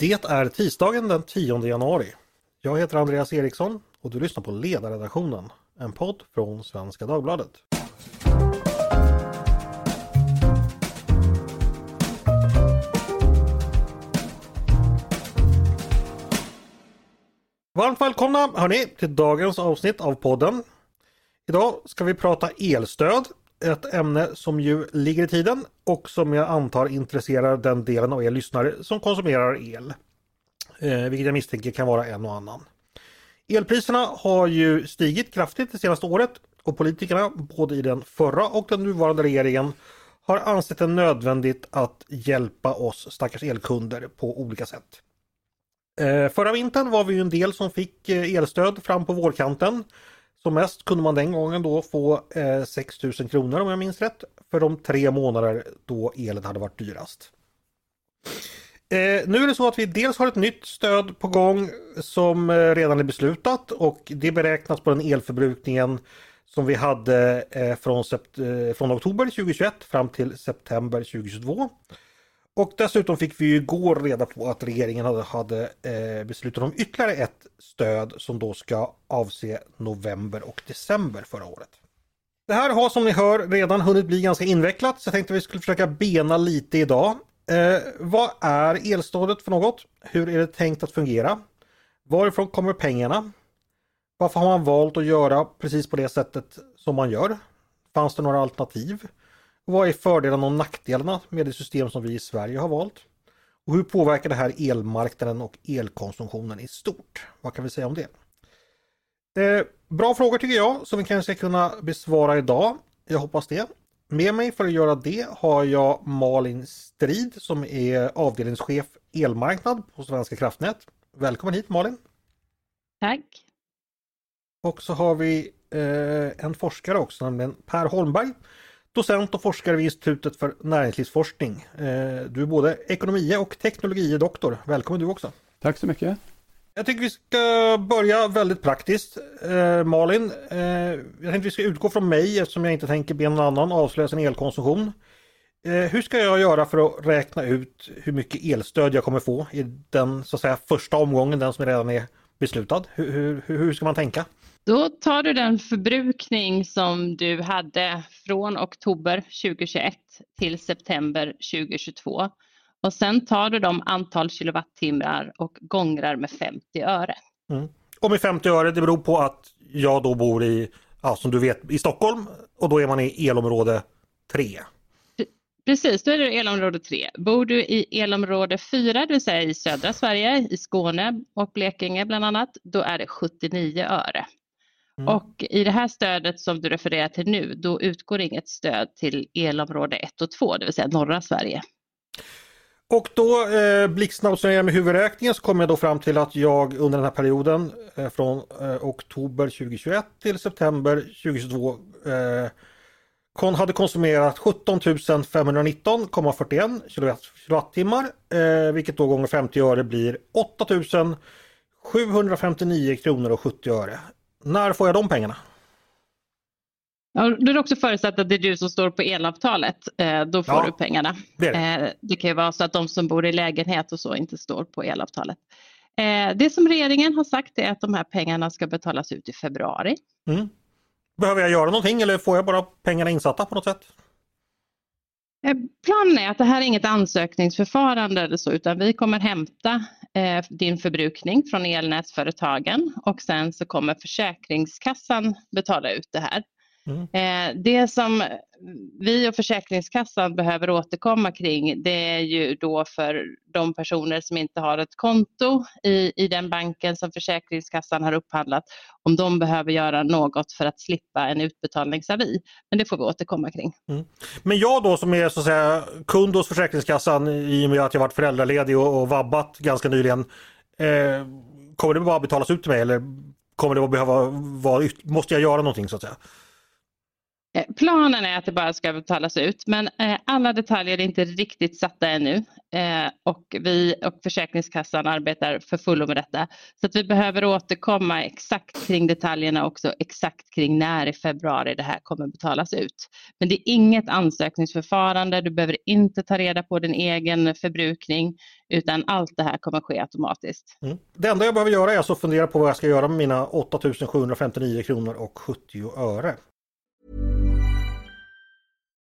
Det är tisdagen den 10 januari. Jag heter Andreas Eriksson och du lyssnar på Ledarredaktionen, en podd från Svenska Dagbladet. Varmt välkomna hörni till dagens avsnitt av podden. Idag ska vi prata elstöd, ett ämne som ju ligger i tiden och som jag antar intresserar den delen av er lyssnare som konsumerar el. Eh, vilket jag misstänker kan vara en och annan. Elpriserna har ju stigit kraftigt det senaste året och politikerna både i den förra och den nuvarande regeringen har ansett det nödvändigt att hjälpa oss stackars elkunder på olika sätt. Eh, förra vintern var vi ju en del som fick eh, elstöd fram på vårkanten. Som mest kunde man den gången då få eh, 6 000 kronor om jag minns rätt för de tre månader då elen hade varit dyrast. Eh, nu är det så att vi dels har ett nytt stöd på gång som eh, redan är beslutat och det beräknas på den elförbrukningen som vi hade eh, från, eh, från oktober 2021 fram till september 2022. Och dessutom fick vi ju igår reda på att regeringen hade, hade eh, beslutat om ytterligare ett stöd som då ska avse november och december förra året. Det här har som ni hör redan hunnit bli ganska invecklat så jag tänkte vi skulle försöka bena lite idag. Eh, vad är elstödet för något? Hur är det tänkt att fungera? Varifrån kommer pengarna? Varför har man valt att göra precis på det sättet som man gör? Fanns det några alternativ? Vad är fördelarna och nackdelarna med det system som vi i Sverige har valt? Och hur påverkar det här elmarknaden och elkonsumtionen i stort? Vad kan vi säga om det? Eh, bra frågor tycker jag som vi kanske ska kunna besvara idag. Jag hoppas det. Med mig för att göra det har jag Malin Strid som är avdelningschef elmarknad på Svenska kraftnät. Välkommen hit Malin! Tack! Och så har vi eh, en forskare också, nämligen Per Holmberg. Docent och forskare vid Institutet för näringslivsforskning. Eh, du är både ekonomie och teknologiedoktor. Välkommen du också! Tack så mycket! Jag tycker vi ska börja väldigt praktiskt. Eh, Malin, eh, jag tänkte vi ska utgå från mig eftersom jag inte tänker be någon annan avslöja sin elkonsumtion. Eh, hur ska jag göra för att räkna ut hur mycket elstöd jag kommer få i den så att säga första omgången, den som redan är beslutad? Hur, hur, hur ska man tänka? Då tar du den förbrukning som du hade från oktober 2021 till september 2022 och sen tar du de antal kilowattimmar och gångrar med 50 öre. Mm. Och med 50 öre det beror på att jag då bor i, ja, som du vet, i Stockholm och då är man i elområde 3. Precis, då är det elområde 3. Bor du i elområde 4, det vill säga i södra Sverige, i Skåne och Blekinge bland annat, då är det 79 öre. Mm. Och i det här stödet som du refererar till nu, då utgår inget stöd till elområde 1 och 2, det vill säga norra Sverige. Och då eh, blixtsnabbt med huvudräkningen så kom jag då fram till att jag under den här perioden eh, från eh, oktober 2021 till september 2022 eh, kon hade konsumerat 17 519,41 kilowattimmar eh, vilket då gånger 50 öre blir 8 759 kronor och 70 öre. När får jag de pengarna? Ja, då är det också förutsatt att det är du som står på elavtalet. Eh, då får Ja, du pengarna. det det. Eh, det kan ju vara så att de som bor i lägenhet och så inte står på elavtalet. Eh, det som regeringen har sagt är att de här pengarna ska betalas ut i februari. Mm. Behöver jag göra någonting eller får jag bara pengarna insatta på något sätt? Planen är att det här är inget ansökningsförfarande eller så utan vi kommer hämta Eh, din förbrukning från elnätsföretagen och sen så kommer Försäkringskassan betala ut det här. Mm. Eh, det som vi och Försäkringskassan behöver återkomma kring det är ju då för de personer som inte har ett konto i, i den banken som Försäkringskassan har upphandlat om de behöver göra något för att slippa en utbetalningsavi. Men det får vi återkomma kring. Men jag då som är så att säga kund hos Försäkringskassan i och med att jag varit föräldraledig och, och vabbat ganska nyligen. Eh, kommer det bara betalas ut till mig eller kommer det att behöva vara, måste jag göra någonting så att säga? Eh, planen är att det bara ska betalas ut men eh, alla detaljer är inte riktigt satta ännu eh, och vi och Försäkringskassan arbetar för fullo med detta. Så att vi behöver återkomma exakt kring detaljerna också exakt kring när i februari det här kommer betalas ut. Men det är inget ansökningsförfarande, du behöver inte ta reda på din egen förbrukning utan allt det här kommer ske automatiskt. Mm. Det enda jag behöver göra är alltså fundera på vad jag ska göra med mina 8759 kronor och 70 öre.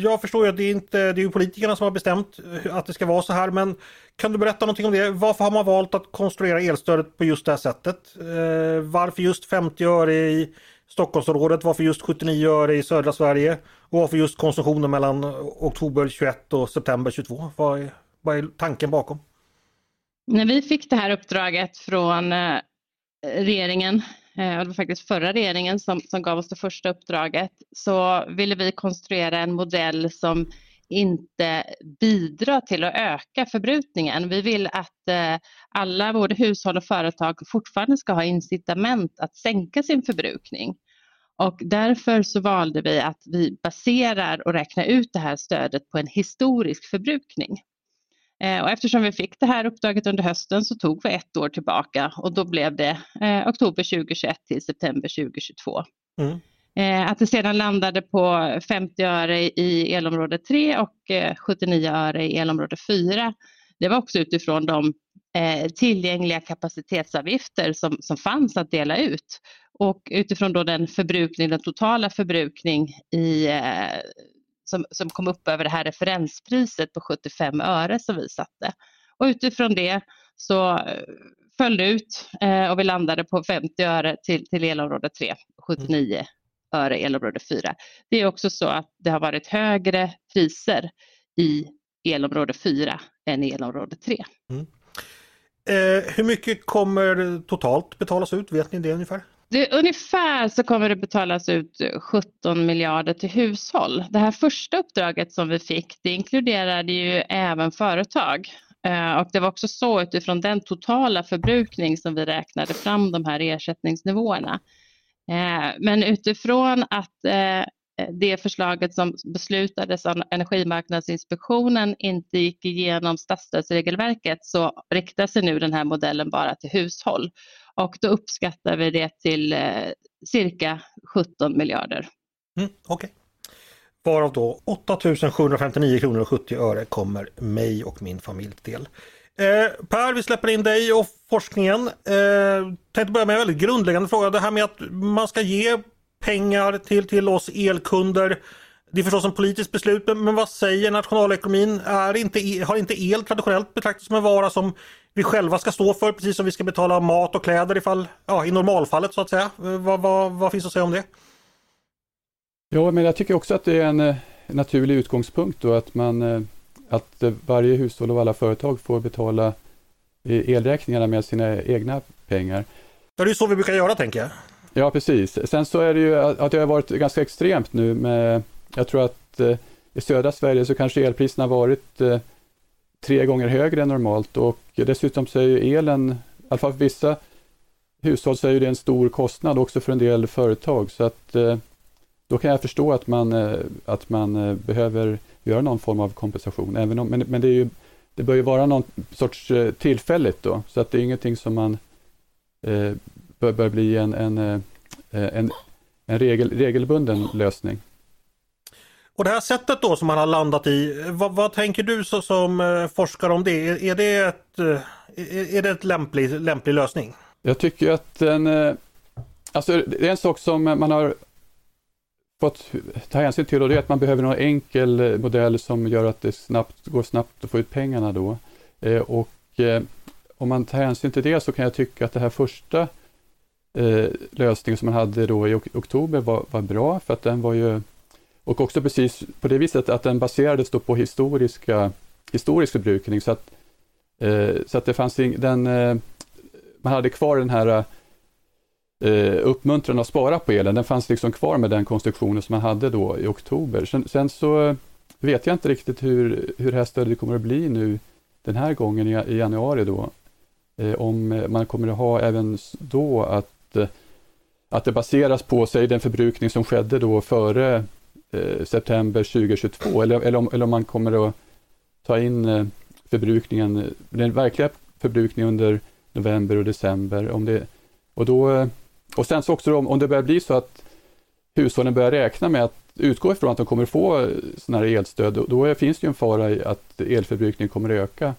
jag förstår ju att det är inte det är ju politikerna som har bestämt att det ska vara så här, men kan du berätta någonting om det? Varför har man valt att konstruera elstödet på just det här sättet? Eh, Varför just 50 öre i Stockholmsområdet? Varför just 79 öre i södra Sverige? Och varför just konsumtionen mellan oktober 21 och september 22? Vad är, vad är tanken bakom? När vi fick det här uppdraget från eh, regeringen, Eh, det var faktiskt förra regeringen som, som gav oss det första uppdraget, så ville vi konstruera en modell som inte bidrar till att öka förbrukningen. Vi vill att eh, alla, både hushåll och företag, fortfarande ska ha incitament att sänka sin förbrukning. Och därför så valde vi att vi baserar och räknar ut det här stödet på en historisk förbrukning. Eh, och eftersom vi fick det här uppdraget under hösten så tog vi ett år tillbaka och då blev det eh, oktober 2021 till september 2022. Mm. Eh, att det sedan landade på 50 öre i elområde 3 och eh, 79 öre i elområde 4. Det var också utifrån de eh, tillgängliga kapacitetsavgifter som, som fanns att dela ut och utifrån då den förbrukning, den totala förbrukning i eh, som, som kom upp över det här referenspriset på 75 öre som vi satte. Och utifrån det så eh, föll det ut eh, och vi landade på 50 öre till, till elområde 3, 79 öre elområde 4. Det är också så att det har varit högre priser i elområde 4 än i elområde 3. Mm. Eh, hur mycket kommer totalt betalas ut? Vet ni det ungefär? Det, ungefär så kommer det betalas ut 17 miljarder till hushåll. Det här första uppdraget som vi fick det inkluderade ju även företag. Eh, och det var också så utifrån den totala förbrukning som vi räknade fram de här ersättningsnivåerna. Eh, men utifrån att eh, det förslaget som beslutades av Energimarknadsinspektionen inte gick igenom statsstödsregelverket så riktar sig nu den här modellen bara till hushåll. Och då uppskattar vi det till eh, cirka 17 miljarder. Mm, Okej. Okay. Varav då 8 759 kronor och 70 öre kommer mig och min familj till del. Eh, per, vi släpper in dig och forskningen. Eh, tänkte börja med en väldigt grundläggande fråga. Det här med att man ska ge pengar till, till oss elkunder. Det är förstås en politiskt beslut, men vad säger nationalekonomin? Är inte, e, har inte el traditionellt betraktats som en vara som vi själva ska stå för, precis som vi ska betala mat och kläder ifall, ja, i normalfallet så att säga? Vad, vad, vad finns att säga om det? Ja, men jag tycker också att det är en, en naturlig utgångspunkt då att man att varje hushåll och alla företag får betala elräkningarna med sina egna pengar. Ja, det är så vi brukar göra tänker jag. Ja, precis. Sen så är det ju att det har varit ganska extremt nu med, jag tror att eh, i södra Sverige så kanske elpriserna varit eh, tre gånger högre än normalt och dessutom så är ju elen, i alla fall för vissa hushåll så är det en stor kostnad också för en del företag så att eh, då kan jag förstå att man, eh, att man eh, behöver göra någon form av kompensation. Även om, men men det, är ju, det bör ju vara någon sorts tillfälligt då, så att det är ingenting som man eh, bör, bör bli en, en, en, en regel, regelbunden lösning. Och det här sättet då som man har landat i, vad, vad tänker du så, som eh, forskare om det? Är, är det ett, eh, är det ett lämplig, lämplig lösning? Jag tycker att den, eh, alltså det är en sak som man har fått ta hänsyn till och det är att man behöver någon enkel modell som gör att det snabbt, går snabbt att få ut pengarna då. Och om man tar hänsyn till det så kan jag tycka att det här första lösningen som man hade då i oktober var, var bra för att den var ju och också precis på det viset att den baserades då på historiska, historisk förbrukning så att, eh, så att det fanns in, den, eh, man hade kvar den här eh, uppmuntran att spara på elen, den fanns liksom kvar med den konstruktionen som man hade då i oktober. Sen, sen så vet jag inte riktigt hur, hur det här stödet kommer att bli nu den här gången i, i januari då. Eh, om man kommer att ha även då att, eh, att det baseras på, säg den förbrukning som skedde då före eh, september 2022 eller, eller, om, eller om man kommer att ta in eh, förbrukningen, den verkliga förbrukningen under november och december. Om det, och, då, eh, och sen så också då, om det börjar bli så att hushållen börjar räkna med att utgå ifrån att de kommer få sådana här elstöd, då, då finns det ju en fara i att elförbrukningen kommer att öka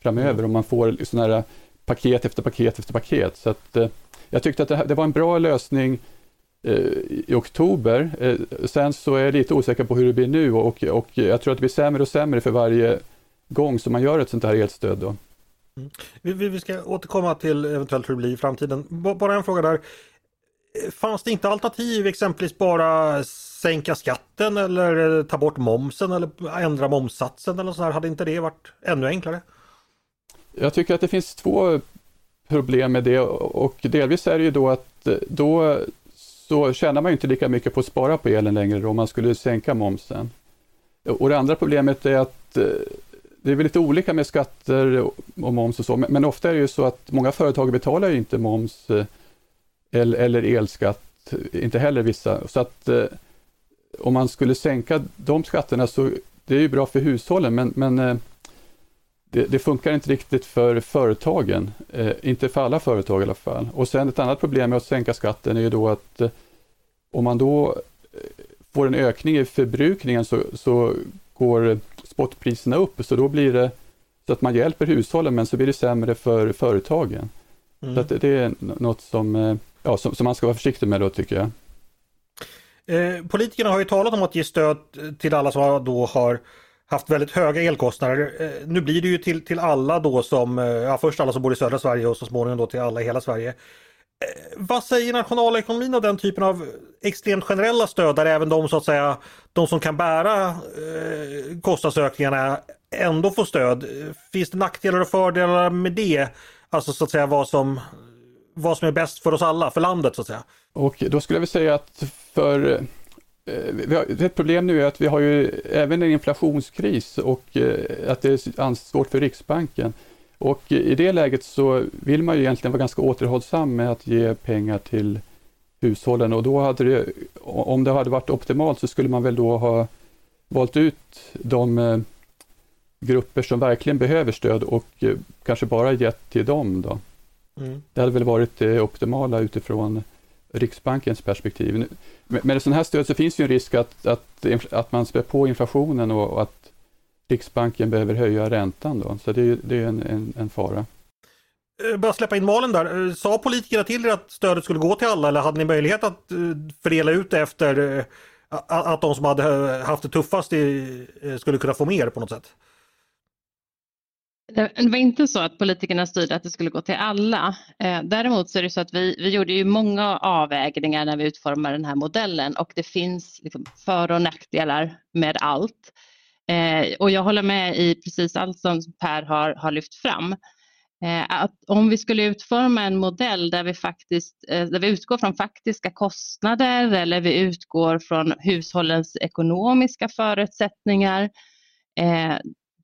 framöver mm. om man får sådana här paket efter paket efter paket. Så att, eh, jag tyckte att det, det, var en bra lösning eh, i oktober. Eh, sen så är jag lite osäker på hur det blir nu och, och jag tror att det blir sämre och sämre för varje gång som man gör ett sånt här elstöd. Då. Mm. Vi, vi, ska återkomma till eventuellt hur det blir i framtiden. Bara en fråga där. Fanns det inte alternativ, exempelvis bara sänka skatten eller ta bort momsen eller ändra momssatsen eller så här? Hade inte det varit ännu enklare? Jag tycker att det finns två problem med det och delvis är det ju då att då så tjänar man ju inte lika mycket på att spara på elen längre då, om man skulle sänka momsen. Och det andra problemet är att eh, det är väl lite olika med skatter och moms och så, men ofta är det ju så att många företag betalar ju inte moms eh, eller elskatt, eh, inte heller vissa. Så att om man skulle sänka de skatterna så det är ju bra för hushållen, men, men det, det, funkar inte riktigt för företagen, eh, inte för alla företag i alla fall. Och sen ett annat problem med att sänka skatten är ju då att eh, om man då eh, får en ökning i förbrukningen så, så går spotpriserna upp, så då blir det så att man hjälper hushållen men så blir det sämre för företagen. Mm. Så det är något som, eh, ja, som, som, man ska vara försiktig med då tycker jag. Eh, politikerna har ju talat om att ge stöd till alla som då har haft väldigt höga elkostnader. Eh, nu blir det ju till, till alla då som, eh, ja först alla som bor i södra Sverige och så småningom då till alla i hela Sverige. Eh, vad säger nationalekonomin av den typen av extremt generella stöd där även de så att säga, de som kan bära eh, kostnadsökningarna ändå får stöd? Finns det nackdelar och fördelar med det? Alltså så att säga vad som, vad som är bäst för oss alla, för landet så att säga. Och då skulle jag vilja säga att för Eh, ett problem nu är att vi har ju även en inflationskris och eh, att det är svårt för Riksbanken. Och i det läget så vill man ju egentligen vara ganska återhållsam med att ge pengar till hushållen och då hade det, om det hade varit optimalt så skulle man väl då ha valt ut de eh, grupper som verkligen behöver stöd och kanske bara gett till dem då. Mm. Det hade väl varit det optimala utifrån Riksbankens perspektiv. Med ett sådant här stöd så finns ju en risk att, att, att man spär på inflationen och, och att Riksbanken behöver höja räntan då. Så det, det är en, en, en fara. Eh, bara släppa in Malin där. Eh, sa politikerna till er att stödet skulle gå till alla eller hade ni möjlighet att eh, fördela ut det efter att de som hade haft det tuffast skulle kunna få mer på något sätt? Eh, det var inte så att politikerna styrde att det skulle gå till alla. Eh, däremot så är det så att vi, vi gjorde ju många avvägningar när vi utformade den här modellen och det finns liksom för och nackdelar med allt. Eh, och jag håller med i precis allt som Per har, har lyft fram. Att om vi skulle utforma en modell där vi, faktiskt, där vi utgår från faktiska kostnader eller vi utgår från hushållens ekonomiska förutsättningar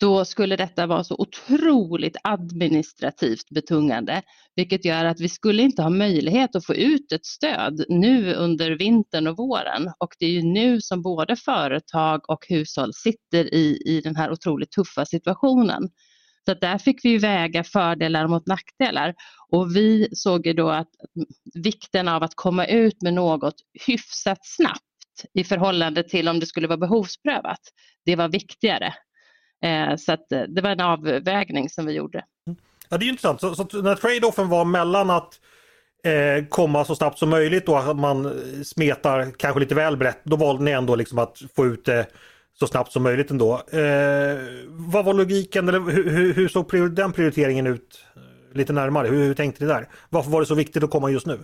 då skulle detta vara så otroligt administrativt betungande, vilket gör att vi skulle inte ha möjlighet att få ut ett stöd nu under vintern och våren. Och det är ju nu som både företag och hushåll sitter i, i den här otroligt tuffa situationen. Så där fick vi väga fördelar mot nackdelar och vi såg ju då att vikten av att komma ut med något hyfsat snabbt i förhållande till om det skulle vara behovsprövat, det var viktigare. Eh, så att eh, det var en avvägning som vi gjorde. Ja, det är intressant. Så, så när trade-offen var mellan att eh, komma så snabbt som möjligt och att man smetar kanske lite väl brett, då valde ni ändå liksom att få ut det så snabbt som möjligt ändå. Eh, vad var logiken eller hur, hur, hur såg den prioriteringen ut eh, lite närmare. Hur, hur tänkte ni där? Varför var det så viktigt att komma just nu?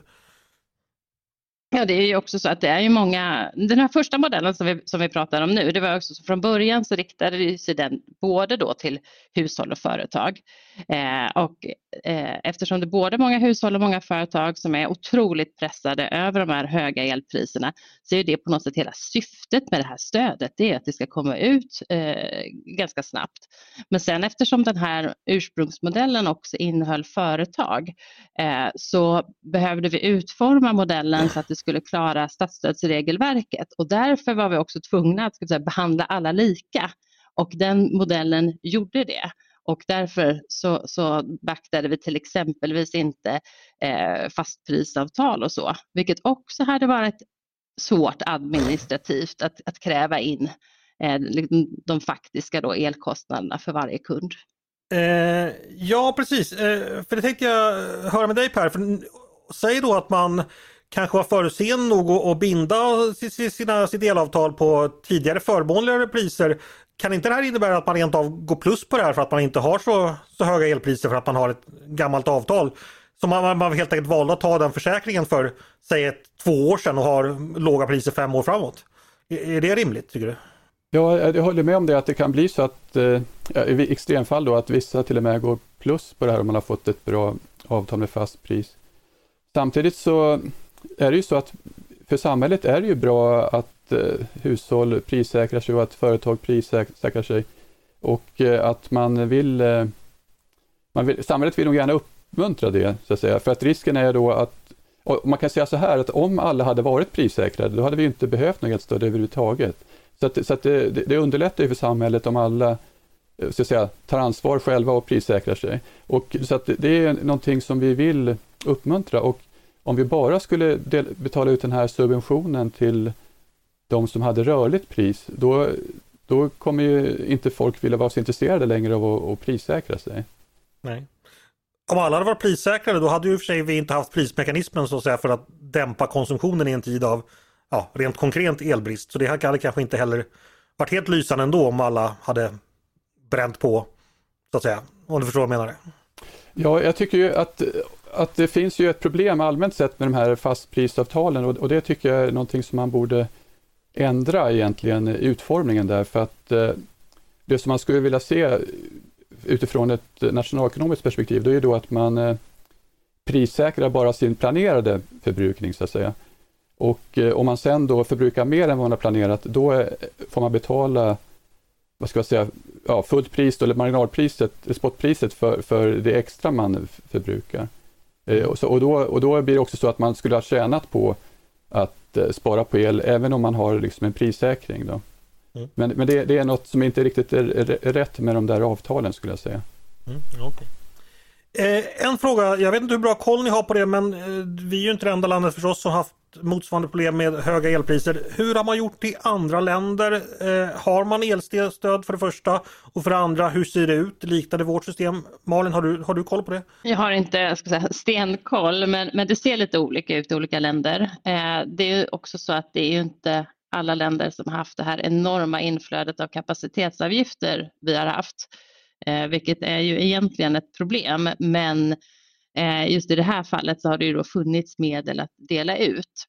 Ja, det är ju också så att det är ju många, den här första modellen som vi, som vi pratar om nu, det var också så från början så riktade sig den både då till hushåll och företag. Eh, och eh, eftersom det är både många hushåll och många företag som är otroligt pressade över de här höga elpriserna så är det på något sätt hela syftet med det här stödet, det är att det ska komma ut eh, ganska snabbt. Men sen eftersom den här ursprungsmodellen också innehöll företag eh, så behövde vi utforma modellen så att det skulle klara statsstödsregelverket och därför var vi också tvungna att säga, behandla alla lika och den modellen gjorde det. Och därför så, så beaktade vi till exempelvis inte eh, fastprisavtal och så, vilket också hade varit svårt administrativt att, att kräva in eh, liksom de faktiska då elkostnaderna för varje kund. Eh, ja, precis. Eh, för det tänkte jag höra med dig Per. För, säg då att man kanske var förutseende nog att binda sina, sitt elavtal på tidigare förmånligare priser. Kan inte det här innebära att man rent av går plus på det här för att man inte har så, så höga elpriser för att man har ett gammalt avtal? Så man, man helt enkelt valde att ta den försäkringen för säg ett, två år sedan och har låga priser fem år framåt. Är, är det rimligt tycker du? Ja, jag håller med om det att det kan bli så att eh, i extremfall då att vissa till och med går plus på det här om man har fått ett bra avtal med fast pris. Samtidigt så är det ju så att för samhället är det ju bra att eh, hushåll prissäkrar sig och att företag prissäkrar sig. Och eh, att man vill, eh, man vill, samhället vill nog gärna uppmuntra det, så att säga. För att risken är då att, man kan säga så här att om alla hade varit prissäkrade, då hade vi inte behövt något stöd överhuvudtaget. Så, att, så att det, det underlättar ju för samhället om alla eh, så att säga, tar ansvar själva och prissäkrar sig. Och, så att det är någonting som vi vill uppmuntra. Och om vi bara skulle betala ut den här subventionen till de som hade rörligt pris, då, då kommer ju inte folk vilja vara så intresserade längre av att, att prissäkra sig. Nej. Om alla hade varit prissäkrade då hade ju för sig vi inte haft prismekanismen så att säga för att dämpa konsumtionen i en tid av ja, rent konkret elbrist. Så det hade kanske inte heller varit helt lysande ändå om alla hade bränt på, så att säga. Om du förstår vad jag menar. Ja, jag tycker ju att att det finns ju ett problem allmänt sett med de här fastprisavtalen och, och det tycker jag är någonting som man borde ändra egentligen utformningen där för att eh, det som man skulle vilja se utifrån ett nationalekonomiskt perspektiv det är ju då att man eh, prissäkrar bara sin planerade förbrukning så att säga. Och eh, om man sen då förbrukar mer än vad man har planerat då eh, får man betala vad ska jag säga, ja, fullt pris eller marginalpriset, spotpriset för, för det extra man förbrukar. Och, så, och, då, och då blir det också så att man skulle ha tjänat på att eh, spara på el även om man har liksom en prissäkring. Då. Mm. Men, men det, det, är något som inte riktigt är, rätt med de där avtalen skulle jag säga. Mm, okay. eh, en fråga, jag vet inte hur bra koll ni har på det men eh, vi är ju inte det enda landet förstås som haft motsvarande problem med höga elpriser. Hur har man gjort i andra länder? Eh, har man elstöd för det första? Och för det andra, hur ser det ut? Liknar det vårt system? Malin, har du, har du koll på det? Jag har inte ska säga, stenkoll, men, men det ser lite olika ut i olika länder. Eh, det är också så att det är ju inte alla länder som har haft det här enorma inflödet av kapacitetsavgifter vi har haft, eh, vilket är ju egentligen ett problem. Men Eh, Eh, just i det här fallet så har det ju då funnits medel att dela ut.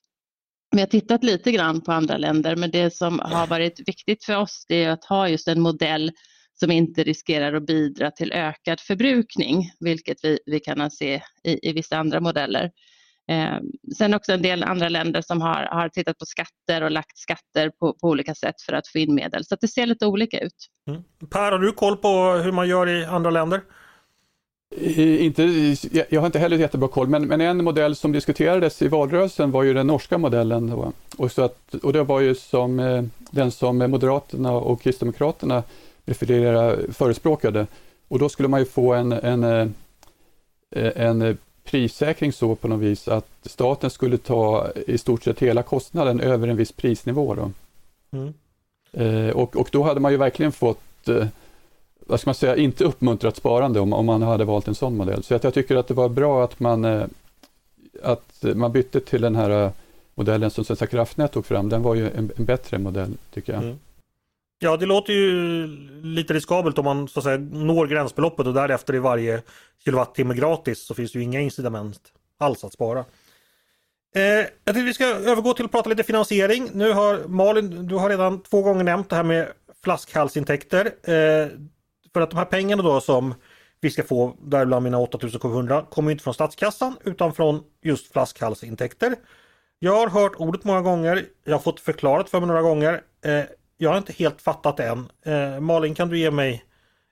Vi har tittat lite grann på andra länder men det som har varit viktigt för oss det är att ha just en modell som inte riskerar att bidra till ökad förbrukning, vilket vi, vi kan se i, i vissa andra modeller. Eh, sen också en del andra länder som har, har tittat på skatter och lagt skatter på, på olika sätt för att få in medel. Så det ser lite olika ut. Mm. Per, har du koll på hur man gör i andra länder? Inte, jag har inte heller jättebra koll, men, men en modell som diskuterades i valrörelsen var ju den norska modellen. Då. Och, så att, och det var ju som, eh, den som Moderaterna och Kristdemokraterna förespråkade. Och då skulle man ju få en, en, eh, en prissäkring så på något vis att staten skulle ta i stort sett hela kostnaden över en viss prisnivå. Då. Mm. Eh, och, och då hade man ju verkligen fått vad ska man säga, inte uppmuntrat sparande om, om man hade valt en sån modell. Så att jag tycker att det var bra att man, eh, att man bytte till den här eh, modellen som Svenska kraftnät tog fram. Den var ju en, en bättre modell tycker jag. Mm. Ja, det låter ju lite riskabelt om man så att säga når gränsbeloppet och därefter är varje kilowattimme gratis så finns det ju inga incitament alls att spara. Eh, jag tänkte vi ska övergå till att prata lite finansiering. Nu har Malin, du har redan två gånger nämnt det här med flaskhalsintäkter. Eh, för att de här pengarna då som vi ska få, däribland mina 8700, kommer inte från statskassan utan från just flaskhalsintäkter. Jag har hört ordet många gånger, jag har fått förklarat för mig några gånger. Eh, jag har inte helt fattat än. Eh, Malin, kan du ge mig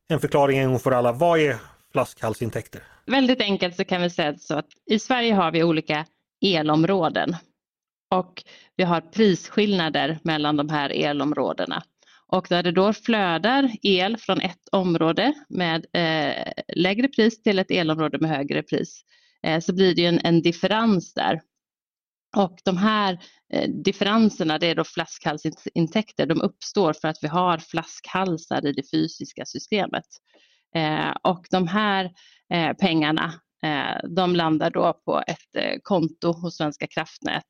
en förklaring en gång för alla? Vad är flaskhalsintäkter? Väldigt enkelt så kan vi säga så att i Sverige har vi olika elområden och vi har prisskillnader mellan de här elområdena. Och när det då flödar el från ett område med eh, lägre pris till ett elområde med högre pris eh, så blir det en, en differens där. Och de här eh, differenserna, det är då flaskhalsintäkter, de uppstår för att vi har flaskhalsar i det fysiska systemet. Eh, och de här eh, pengarna, eh, de landar då på ett eh, konto hos Svenska kraftnät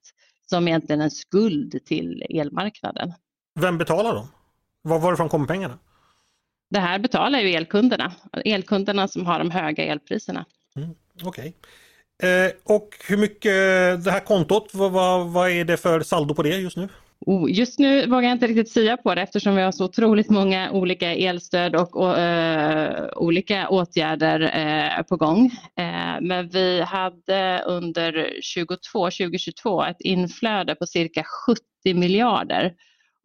som egentligen är en skuld till elmarknaden. Vem betalar dem? Var, varifrån kommer pengarna? Det här betalar ju elkunderna, elkunderna som har de höga elpriserna. Mm, Okej. Okay. Eh, och hur mycket, det här kontot, vad, vad, vad, är det för saldo på det just nu? Oh, just nu vågar jag inte riktigt säga på det eftersom vi har så otroligt många olika elstöd och, och uh, olika åtgärder uh, på gång. Uh, men vi hade under 22, 2022 ett inflöde på cirka 70 miljarder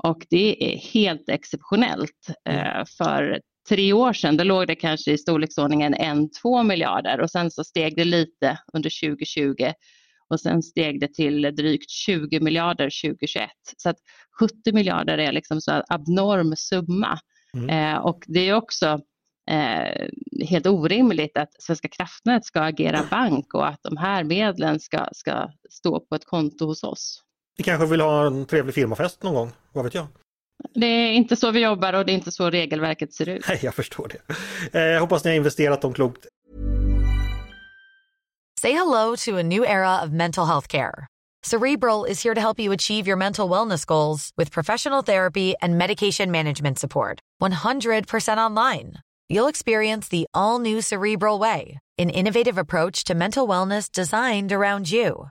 och det är helt exceptionellt. Mm. För tre år sedan då låg det kanske i storleksordningen 1-2 miljarder och sen så steg det lite under 2020 och sen steg det till drygt 20 miljarder 2021. Så att 70 miljarder är liksom så abnorm summa. Mm. Eh, och det är också eh, helt orimligt att Svenska kraftnät ska agera bank och att de här medlen ska, ska stå på ett konto hos oss. Vi kanske vill ha en trevlig firmafest någon gång, vad vet jag? Det är inte så vi jobbar och det är inte så regelverket ser ut. Nej, jag förstår det. Eh, jag hoppas ni har investerat dem klokt. Say hello to a new era of mental health care. Cerebral is here to help you achieve your mental wellness goals with professional therapy and medication management support. 100% online. You'll experience the all new Cerebral Way, an innovative approach to mental wellness designed around you.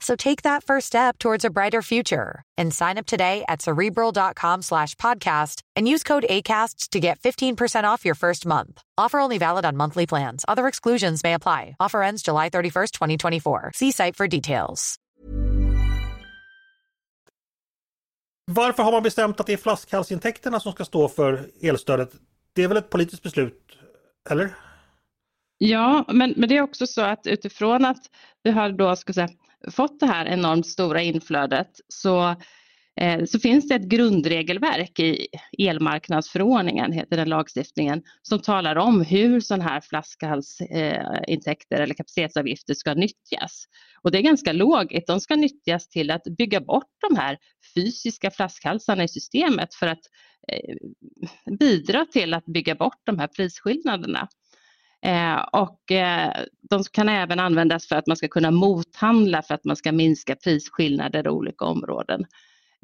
So take that first step towards a brighter future and sign up today at cerebral.com slash podcast and use code ACasts to get 15% off your first month. Offer only valid on monthly plans. Other exclusions may apply. Offer ends July 31st, 2024. See site for details. Varför har man bestämt att det är flaskhalsintäkterna som ska stå för elstödet? Det är väl ett politiskt beslut, eller? Ja, men, men det är också så att utifrån att vi har då, ska säga, fått det här enormt stora inflödet så, eh, så finns det ett grundregelverk i elmarknadsförordningen, heter den lagstiftningen, som talar om hur sådana här flaskhalsintäkter eh, eller kapacitetsavgifter ska nyttjas. Och det är ganska logiskt, de ska nyttjas till att bygga bort de här fysiska flaskhalsarna i systemet för att eh, bidra till att bygga bort de här prisskillnaderna. Eh, och eh, de kan även användas för att man ska kunna mothandla för att man ska minska prisskillnader i olika områden.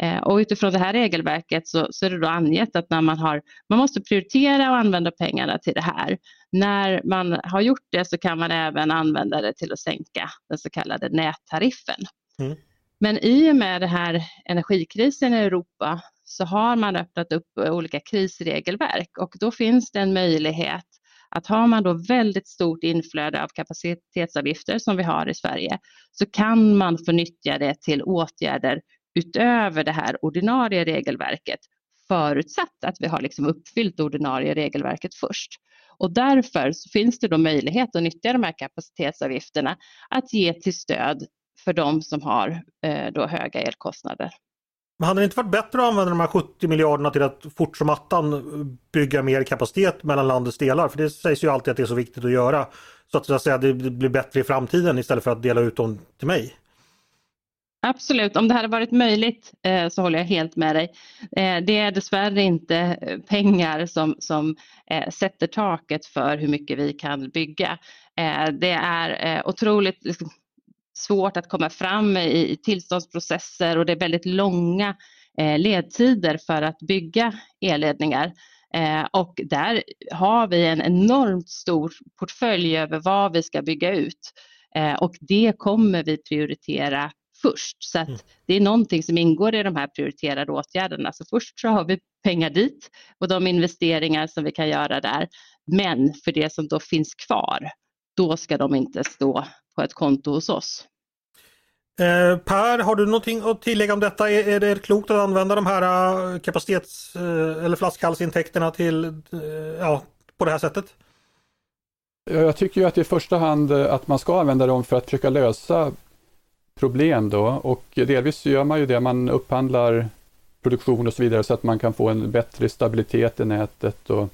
Eh, och utifrån det här regelverket så, så är det då angett att när man har, man måste prioritera och använda pengarna till det här. När man har gjort det så kan man även använda det till att sänka den så kallade nättariffen. Mm. Men i och med den här energikrisen i Europa så har man öppnat upp olika krisregelverk och då finns det en möjlighet att har man då väldigt stort inflöde av kapacitetsavgifter som vi har i Sverige så kan man få nyttja det till åtgärder utöver det här ordinarie regelverket förutsatt att vi har liksom uppfyllt det ordinarie regelverket först. Och därför finns det då möjlighet att nyttja de här kapacitetsavgifterna att ge till stöd för de som har eh, då höga elkostnader. Men hade det inte varit bättre att använda de här 70 miljarderna till att fort som attan bygga mer kapacitet mellan landets delar? För det sägs ju alltid att det är så viktigt att göra. Så att, så att säga, det blir bättre i framtiden istället för att dela ut dem till mig. Absolut, om det hade varit möjligt eh, så håller jag helt med dig. Eh, det är dessvärre inte eh, pengar som, som eh, sätter taket för hur mycket vi kan bygga. Eh, det är eh, otroligt liksom, svårt att komma fram i, tillståndsprocesser och det är väldigt långa ledtider för att bygga elledningar. och där har vi en enormt stor portfölj över vad vi ska bygga ut. och det kommer vi prioritera först. Så att mm. det är någonting som ingår i de här prioriterade åtgärderna. Så först så har vi pengar dit och de investeringar som vi kan göra där. Men för det som då finns kvar, då ska de inte stå på ett konto hos oss. Eh, per, har du någonting att tillägga om detta? Är, är det klokt att använda de här uh, kapacitets uh, eller flaskhalsintäkterna till, uh, ja, på det här sättet? Jag tycker ju att i första hand att man ska använda dem för att försöka lösa problem då och delvis så gör man ju det, man upphandlar produktion och så vidare så att man kan få en bättre stabilitet i nätet och,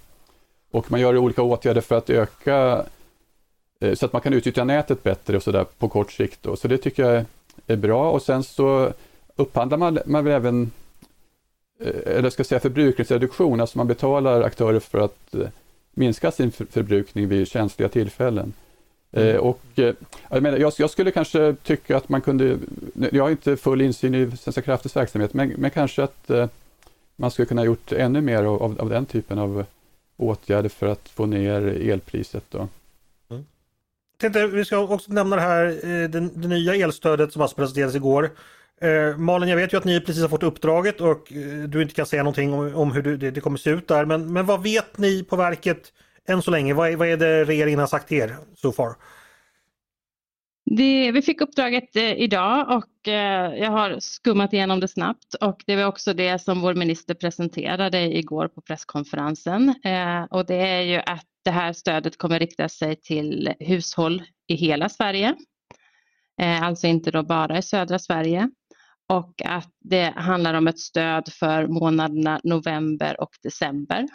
och man gör olika åtgärder för att öka eh, så att man kan utnyttja nätet bättre och så där på kort sikt. Då. Så det tycker jag är bra och sen så upphandlar man, man väl även eh, eller ska säga förbrukningsreduktion, alltså man betalar aktörer för att eh, minska sin förbrukning vid känsliga tillfällen. Mm. Eh, och, eh, jag, menar, jag, jag, skulle kanske tycka att man kunde, jag har inte full insyn i Svenska kraftens verksamhet, men, men kanske att eh, man skulle kunna gjort ännu mer av, av, den typen av åtgärder för att få ner elpriset. Då. Tänkte, vi ska också nämna det här, eh, det, det nya elstödet som alltså presenterades igår. Eh, Malin, jag vet ju att ni precis har fått uppdraget och eh, du inte kan säga någonting om, om hur det, det, kommer se ut där. Men, men vad vet ni på verket än så länge? Vad är, vad är det regeringen har sagt till er so far? Det, vi fick uppdraget eh, idag och eh, jag har skummat igenom det snabbt och det var också det som vår minister presenterade igår på presskonferensen. Eh, och det är ju att det här stödet kommer rikta sig till hushåll i hela Sverige. Eh, alltså inte då bara i södra Sverige. Och att det handlar om ett stöd för månaderna november och december.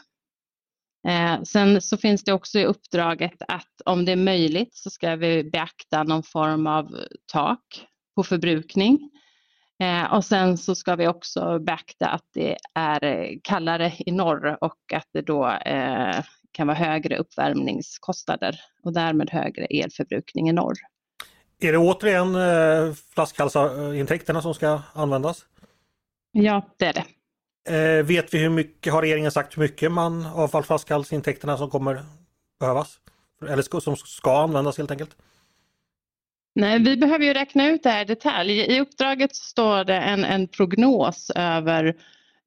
Eh, sen så finns det också i uppdraget att om det är möjligt så ska vi beakta någon form av tak på förbrukning. Eh, och sen så ska vi också beakta att det är kallare i norr och att det då eh, kan vara högre uppvärmningskostnader och därmed högre elförbrukning i norr. Är det återigen eh, flaskhalsintäkterna som ska användas? Ja, det är det. Eh, vet vi hur mycket, har regeringen sagt hur mycket man avfall flaskhalsintäkterna som kommer behövas? Eller som ska användas helt enkelt? Nej, vi behöver ju räkna ut det här i detalj. I uppdraget står det en, en prognos över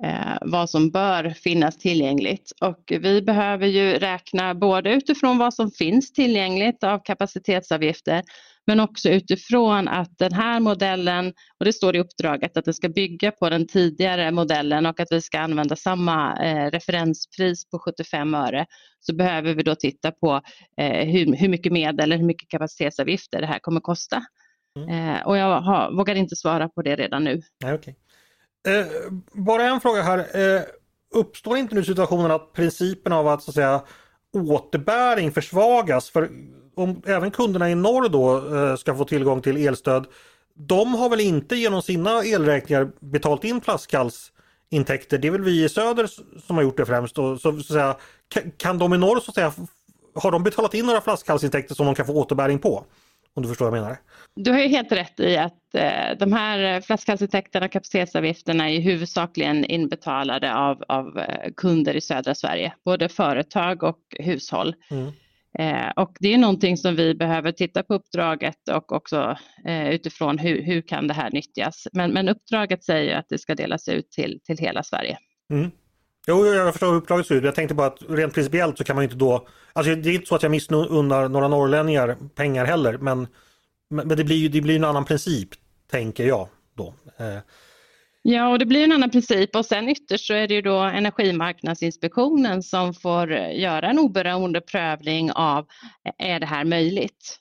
eh, vad som bör finnas tillgängligt och vi behöver ju räkna både utifrån vad som finns tillgängligt av kapacitetsavgifter men också utifrån att den här modellen, och det står i uppdraget, att det ska bygga på den tidigare modellen och att vi ska använda samma eh, referenspris på 75 öre, så behöver vi då titta på eh, hur, hur mycket medel eller hur mycket kapacitetsavgifter det här kommer kosta. Mm. Eh, och jag har, vågar inte svara på det redan nu. Nej, okay. Eh, bara en fråga här. Eh, uppstår inte nu situationen att principen av att, så att säga, återbäring försvagas? För om även kunderna i norr då eh, ska få tillgång till elstöd. De har väl inte genom sina elräkningar betalt in flaskhalsintäkter. Det är väl vi i söder som har gjort det främst. Och så, så att säga, kan de i norr så att säga, har de betalat in några flaskhalsintäkter som de kan få återbäring på? Om du förstår vad jag menar. Du har ju helt rätt i att eh, de här flaskhalsintäkterna och kapacitetsavgifterna är huvudsakligen inbetalade av, av eh, kunder i södra Sverige, både företag och hushåll. Mm. Eh, och det är någonting som vi behöver titta på uppdraget och också eh, utifrån hur, hur kan det här nyttjas. Men, men uppdraget säger att det ska delas ut till, till hela Sverige. Mm. Jo, jag förstår hur uppdraget ser ut. Jag tänkte bara att rent principiellt så kan man inte då... Alltså det är inte så att jag missunnar några norrlänningar pengar heller, men, men det blir ju det blir en annan princip, tänker jag då. Eh. Ja, och det blir en annan princip och sen ytterst så är det ju då Energimarknadsinspektionen som får göra en oberoende prövning av är det här möjligt?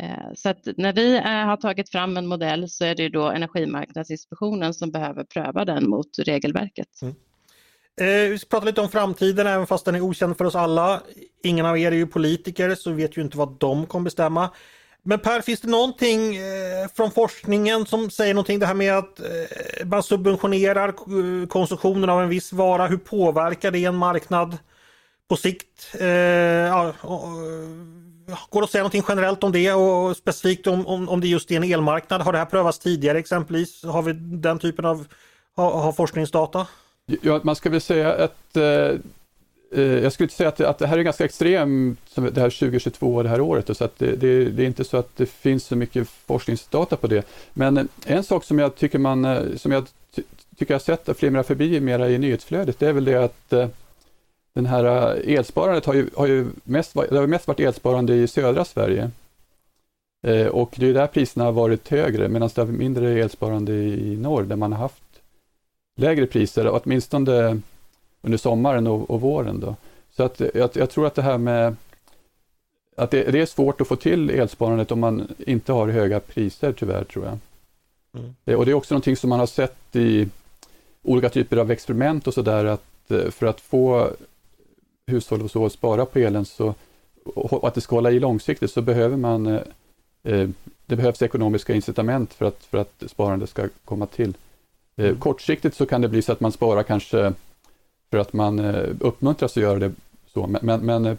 Eh, så att när vi eh, har tagit fram en modell så är det då Energimarknadsinspektionen som behöver pröva den mot regelverket. Mm. Eh, vi ska prata lite om framtiden även fast den är okänd för oss alla. Ingen av er är ju politiker så vet ju inte vad de kommer bestämma. Men Per, finns det någonting eh, från forskningen som säger någonting det här med att eh, man subventionerar eh, konsumtionen av en viss vara. Hur påverkar det en marknad på sikt? Eh, ja, och, går det att säga någonting generellt om det och specifikt om, om, om det just är en elmarknad? Har det här prövats tidigare exempelvis? Har vi den typen av har, har forskningsdata? Ja, man ska väl säga att eh, eh jag skulle inte säga att, att det här är ganska extremt, det här 2022, det här året, så att det, det, det, är inte så att det finns så mycket forskningsdata på det. Men eh, en sak som jag tycker man, eh, som jag tycker jag sett flimra förbi mera i nyhetsflödet, det är väl det att eh, den här elsparandet har ju, har ju mest, det har mest varit elsparande i södra Sverige. Och det är där priserna har varit högre, medan det är mindre elsparande i norr, där man har haft lägre priser, åtminstone under sommaren och, och våren. Då. Så att jag, jag, tror att det här med att det, det, är svårt att få till elsparandet om man inte har höga priser tyvärr tror jag. Mm. Eh, och det är också någonting som man har sett i olika typer av experiment och sådär att eh, för att få hushåll och så att spara på elen så, och att det ska hålla i långsiktigt så behöver man eh, eh, det behövs ekonomiska incitament för att, för att sparandet ska komma till. Mm. Kortsiktigt så kan det bli så att man sparar kanske för att man eh, uppmuntras att göra det så. Men, men, men eh,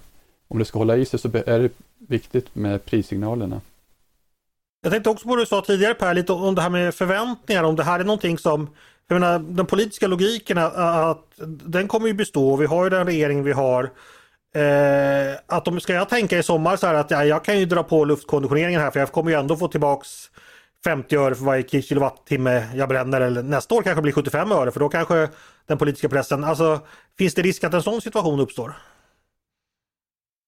om det ska hålla i sig så är det viktigt med prissignalerna. Jag tänkte också på det du sa tidigare Per, lite om det här med förväntningar, om det här är någonting som jag menar, den politiska logiken att, att den kommer ju bestå. Vi har ju den regering vi har. Eh, att om ska jag tänka i sommar så här att ja, jag kan ju dra på luftkonditioneringen här för jag kommer ju ändå få tillbaks 50 öre för varje kilowattimme jag bränner eller nästa år kanske blir 75 öre för då kanske den politiska pressen, alltså finns det risk att en sån situation uppstår?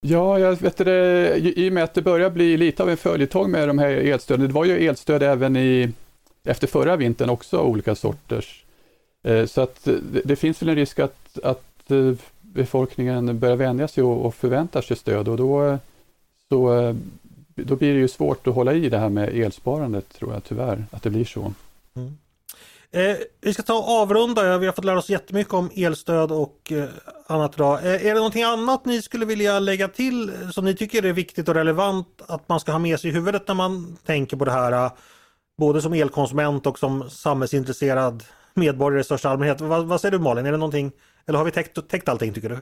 Ja, jag vet det, i och med att det börjar bli lite av en följetong med de här elstöden. Det var ju elstöd även i, efter förra vintern också, olika sorters. Eh, så att det, finns väl en risk att, att eh, befolkningen börjar vänja sig och, förväntar sig stöd och då, så eh, då blir det ju svårt att hålla i det här med elsparandet tror jag tyvärr, att det blir så. Mm. Eh, vi ska ta och avrunda, vi har fått lära oss jättemycket om elstöd och eh, annat idag. Eh, är det någonting annat ni skulle vilja lägga till eh, som ni tycker är viktigt och relevant att man ska ha med sig i huvudet när man tänker på det här? Eh, både som elkonsument och som samhällsintresserad medborgare i största allmänhet. Vad, vad säger du Malin, är det någonting, eller har vi täckt, täckt allting tycker du?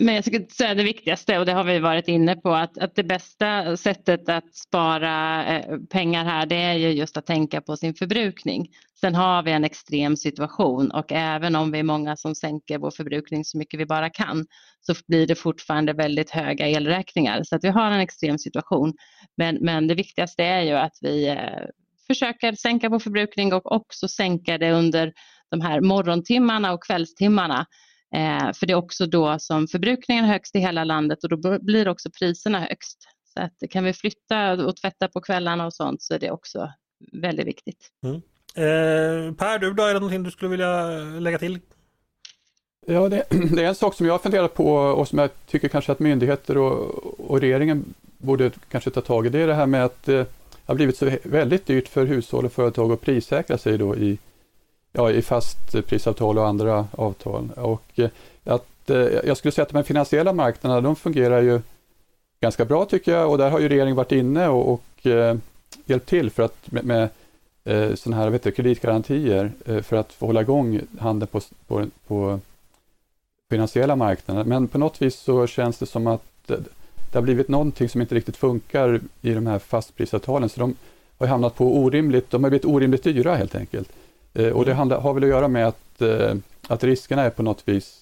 Men jag skulle säga det viktigaste och det har vi varit inne på att, att det bästa sättet att spara eh, pengar här det är ju just att tänka på sin förbrukning. Sen har vi en extrem situation och även om vi är många som sänker vår förbrukning så mycket vi bara kan så blir det fortfarande väldigt höga elräkningar. Så att vi har en extrem situation. Men, men det viktigaste är ju att vi eh, försöker sänka vår förbrukning och också sänka det under de här morgontimmarna och kvällstimmarna för det är också då som förbrukningen är högst i hela landet och då blir också priserna högst. Så att kan vi flytta och tvätta på kvällarna och sånt så är det också väldigt viktigt. Mm. Eh, per, du då, är det någonting du skulle vilja lägga till? Ja, det, det, är en sak som jag har funderat på och som jag tycker kanske att myndigheter och, och regeringen borde kanske ta tag i. Det är det här med att eh, det har blivit så väldigt dyrt för hushåll och företag att prissäkra sig då i ja, i fastprisavtal och andra avtal. Och eh, att, eh, jag skulle säga att de finansiella marknaderna de fungerar ju ganska bra tycker jag och där har ju regeringen varit inne och, och eh, hjälpt till för att med, med sådana här vet du, kreditgarantier för att få hålla igång handeln på, på, på finansiella marknader. Men på något vis så känns det som att det har blivit någonting som inte riktigt funkar i de här fastprisavtalen så de har hamnat på orimligt, de har blivit orimligt dyra helt enkelt. Eh, och det mm. handlar, har väl att göra med att, eh, att riskerna är på något vis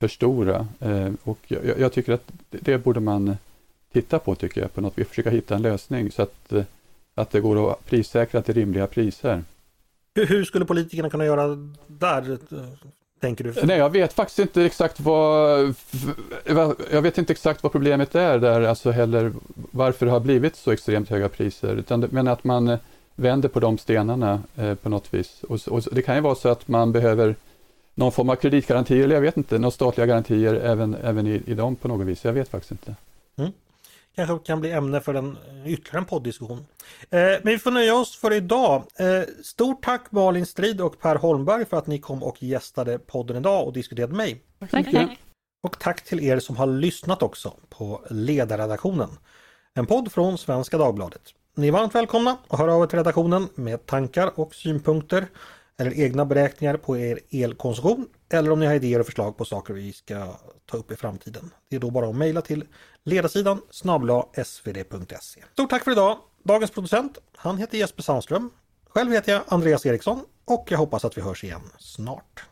för stora. Eh, och jag, jag, tycker att det borde man titta på, tycker jag, på något vis, försöka hitta en lösning så att, att det går att prissäkra till rimliga priser. Hur, hur skulle politikerna kunna göra där? Tänker du? Nej, jag vet faktiskt inte exakt vad, jag vet inte exakt vad problemet är där, alltså heller varför det har blivit så extremt höga priser, utan, men att man vänder på de stenarna eh, på något vis. Och, och, det kan ju vara så att man behöver någon form av kreditgarantier, eller jag vet inte, några statliga garantier även, även i, i dem på något vis. Jag vet faktiskt inte. Mm. Kanske kan bli ämne för en, ytterligare en poddiskussion. Eh, men vi får nöja oss för idag. Eh, stort tack Malin Strid och Per Holmberg för att ni kom och gästade podden idag och diskuterade med mig. Tack, tack. Och tack till er som har lyssnat också på ledarredaktionen. En podd från Svenska Dagbladet. Ni är varmt välkomna att höra av er till redaktionen med tankar och synpunkter eller egna beräkningar på er elkonsumtion eller om ni har idéer och förslag på saker vi ska ta upp i framtiden. Det är då bara att mejla till ledarsidan snabla svd.se. Stort tack för idag! Dagens producent, han heter Jesper Sandström. Själv heter jag Andreas Eriksson och jag hoppas att vi hörs igen snart.